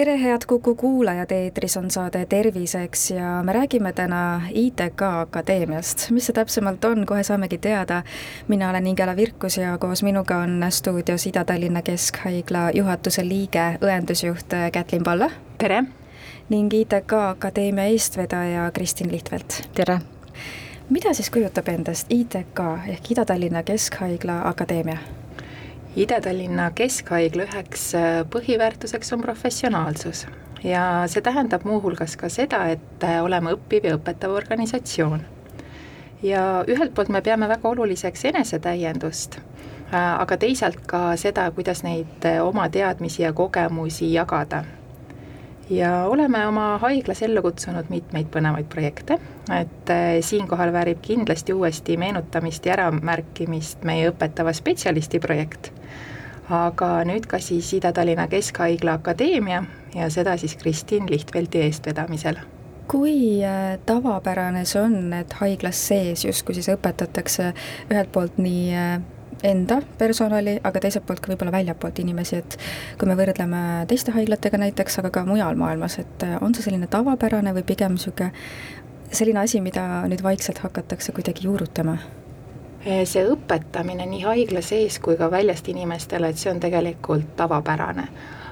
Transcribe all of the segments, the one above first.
tere, head Kuku kuulajad, eetris on saade Terviseks ja me räägime täna ITK Akadeemiast. mis see täpsemalt on, kohe saamegi teada. mina olen Ingela Virkus ja koos minuga on stuudios Ida-Tallinna Keskhaigla juhatuse liige, õendusjuht Kätlin Palla. tere! ning ITK Akadeemia eestvedaja Kristin Lihtvelt. tere! mida siis kujutab endast ITK ehk Ida-Tallinna Keskhaigla Akadeemia? Ida-Tallinna Keskhaigla üheks äh, põhiväärtuseks on professionaalsus. Ja see tähendab muuhulgas ka seda, et äh, oleme õppiv ja õpetav organisatsioon. ja ühelt poolt me peame väga oluliseks enesetäiendust, äh, aga teisalt ka seda, kuidas neid oma teadmisi ja kogemusi jagada. Ja oleme oma haiglas ellu kutsunud mitmeid põnevaid projekte, et siinkohal väärib kindlasti uuesti meenutamist ja äramärkimist meie õpetava spetsialisti projekt, aga nüüd ka siis Ida-Tallinna Keskhaigla Akadeemia ja seda siis Kristin Lihtveldi eestvedamisel kui äh, tavapärane see on, et haiglas sees justkui siis õpetatakse ühelt poolt nii äh, enda personali, aga teiselt poolt ka võib-olla väljapoolt inimesi, et kui me võrdleme teiste haiglatega näiteks, aga ka mujal maailmas, et äh, on see selline tavapärane või pigem niisugune selline asi, mida nüüd vaikselt hakatakse kuidagi juurutama? Äh, see õpetamine nii haigla sees kui ka väljast inimestele, et see on tegelikult tavapärane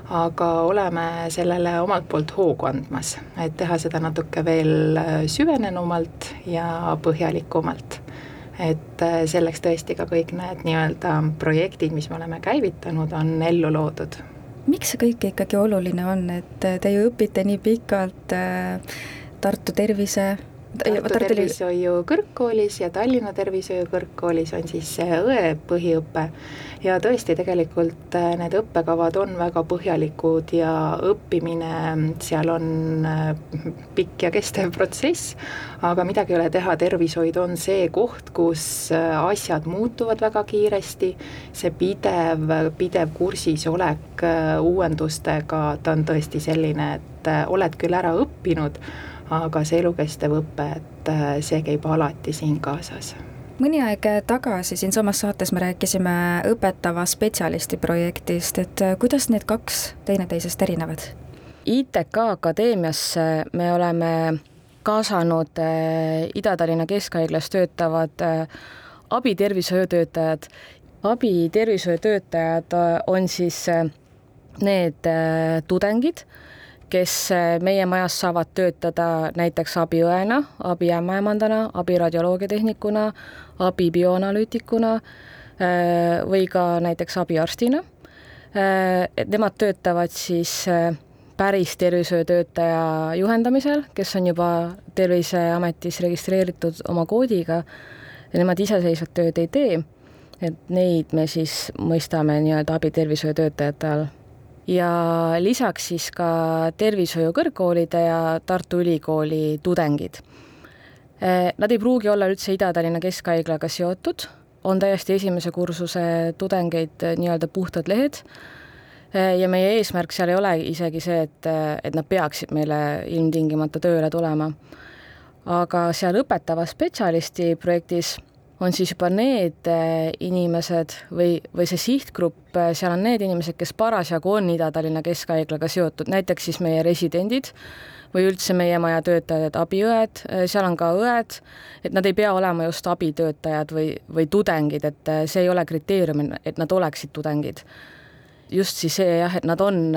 aga oleme sellele omalt poolt hoogu andmas, et teha seda natuke veel äh, süvenenumalt ja põhjalikumalt et äh, selleks tõesti ka kõik need nii-öelda projektid, mis me oleme käivitanud, on ellu loodud. miks see kõik ikkagi oluline on, et te ju õpite nii pikalt Tartu Tervise Tartu Tervishoiu Kõrgkoolis ja Tallinna Tervishoiu Kõrgkoolis on siis õe põhiõpe. Ja tõesti, tegelikult äh, need õppekavad on väga põhjalikud ja õppimine seal on äh, pikk ja kestev protsess, aga midagi ei ole teha, tervishoid on see koht, kus äh, asjad muutuvad väga kiiresti, see pidev, pidev kursis olek uuendustega, ta on tõesti selline, et oled küll ära õppinud, aga see elukestev õpe, et äh, see käib alati siin kaasas mõni aeg tagasi siinsamas saates me rääkisime õpetava spetsialisti projektist, et äh, kuidas need kaks teineteisest erinevad? ITK Akadeemiasse me oleme kaasanud äh, Ida-Tallinna Keskhaiglas töötavad abitervishoiutöötajad. abitervishoiutöötajad on siis need tudengid kes eh, meie majas saavad töötada näiteks abiõena, abiämmaemandana, abiradioloogiatehnikuna, abibioanalüütikuna eh, või ka näiteks abiarstina. Eh, et nemad töötavad siis päris tervishoiutöötaja juhendamisel, kes on juba Terviseametis registreeritud oma koodiga ja nemad iseseisvat tööd ei tee. et neid me siis mõistame nii-öelda abitervishoiutöötajate all ja lisaks siis ka tervishoiu kõrgkoolide ja Tartu Ülikooli tudengid. Eh, nad ei pruugi olla üldse Ida-Tallinna Keskhaiglaga seotud, on täiesti esimese kursuse tudengeid eh, nii-öelda puhtad lehed eh, ja meie eesmärk seal ei ole isegi see, et, et nad peaksid meile ilmtingimata tööle tulema. aga seal õpetava spetsialisti projektis on siis juba need äh, inimesed või, või see sihtgrupp, äh, seal on need inimesed, kes parasjagu on Ida-Tallinna Keskhaiglaga seotud, näiteks siis meie residendid või üldse meie maja töötajad, abiõed, äh, seal on ka õed, et nad ei pea olema just abitöötajad või, või tudengid, et see ei ole kriteerium, et nad oleksid tudengid. just siis see jah, et nad on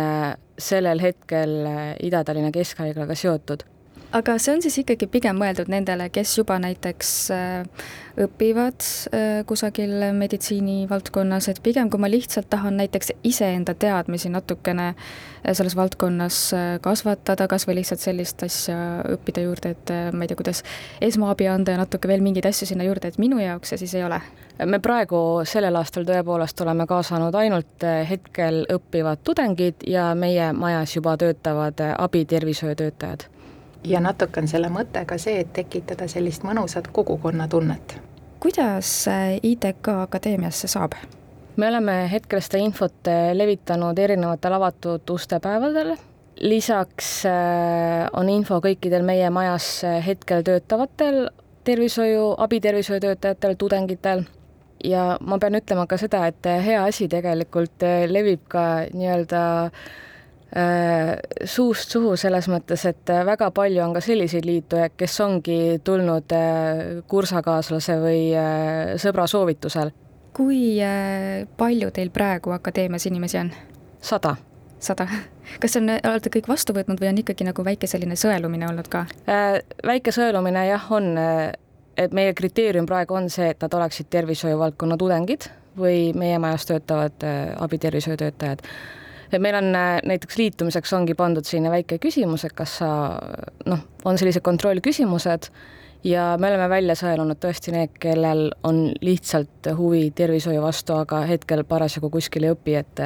sellel hetkel Ida-Tallinna Keskhaiglaga seotud aga see on siis ikkagi pigem mõeldud nendele, kes juba näiteks äh, õpivad äh, kusagil meditsiinivaldkonnas, et pigem kui ma lihtsalt tahan näiteks iseenda teadmisi natukene äh, selles valdkonnas kasvatada, kas või lihtsalt sellist asja õppida juurde, et ma ei tea, kuidas esmaabi anda ja natuke veel mingeid asju sinna juurde, et minu jaoks see siis ei ole? me praegu sellel aastal tõepoolest oleme kaasanud ainult hetkel õppivad tudengid ja meie majas juba töötavad abitervishoiutöötajad ja natuke on selle mõte ka see, et tekitada sellist mõnusat kogukonnatunnet. kuidas äh, ITK Akadeemiasse saab? me oleme hetkel seda infot levitanud erinevatel avatud ustepäevadel lisaks äh, on info kõikidel meie majas hetkel töötavatel tervishoiu, abitervishoiutöötajatel, tudengitel ja ma pean ütlema ka seda, et hea asi tegelikult levib ka nii-öelda äh, suust suhu selles mõttes, et väga palju on ka selliseid liitujaid, kes ongi tulnud äh, kursakaaslase või äh, sõbra soovitusel. kui äh, palju teil praegu akadeemias inimesi on? sada sada. kas on, olete kõik vastu võtnud või on ikkagi nagu väike selline sõelumine olnud ka äh,? väike sõelumine jah, on, äh, et meie kriteerium praegu on see, et nad oleksid tervishoiuvaldkonna tudengid või meie majas töötavad äh, abitervishoiutöötajad. Et meil on äh, näiteks liitumiseks ongi pandud selline väike küsimus, et kas sa noh, on sellised kontrollküsimused ja me oleme välja sõelunud tõesti need, kellel on lihtsalt huvi tervishoiu vastu, aga hetkel parasjagu kuskil ei õpi, et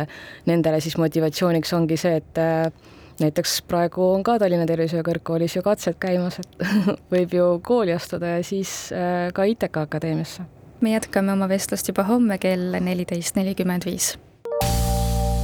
nendele siis motivatsiooniks ongi see, et äh, näiteks praegu on ka Tallinna Tervishoiu Kõrgkoolis ju katsed käimas, et võib ju kooli astuda ja siis äh, ka ITK Akadeemiasse. me jätkame oma vestlust juba homme kell neliteist nelikümmend viis.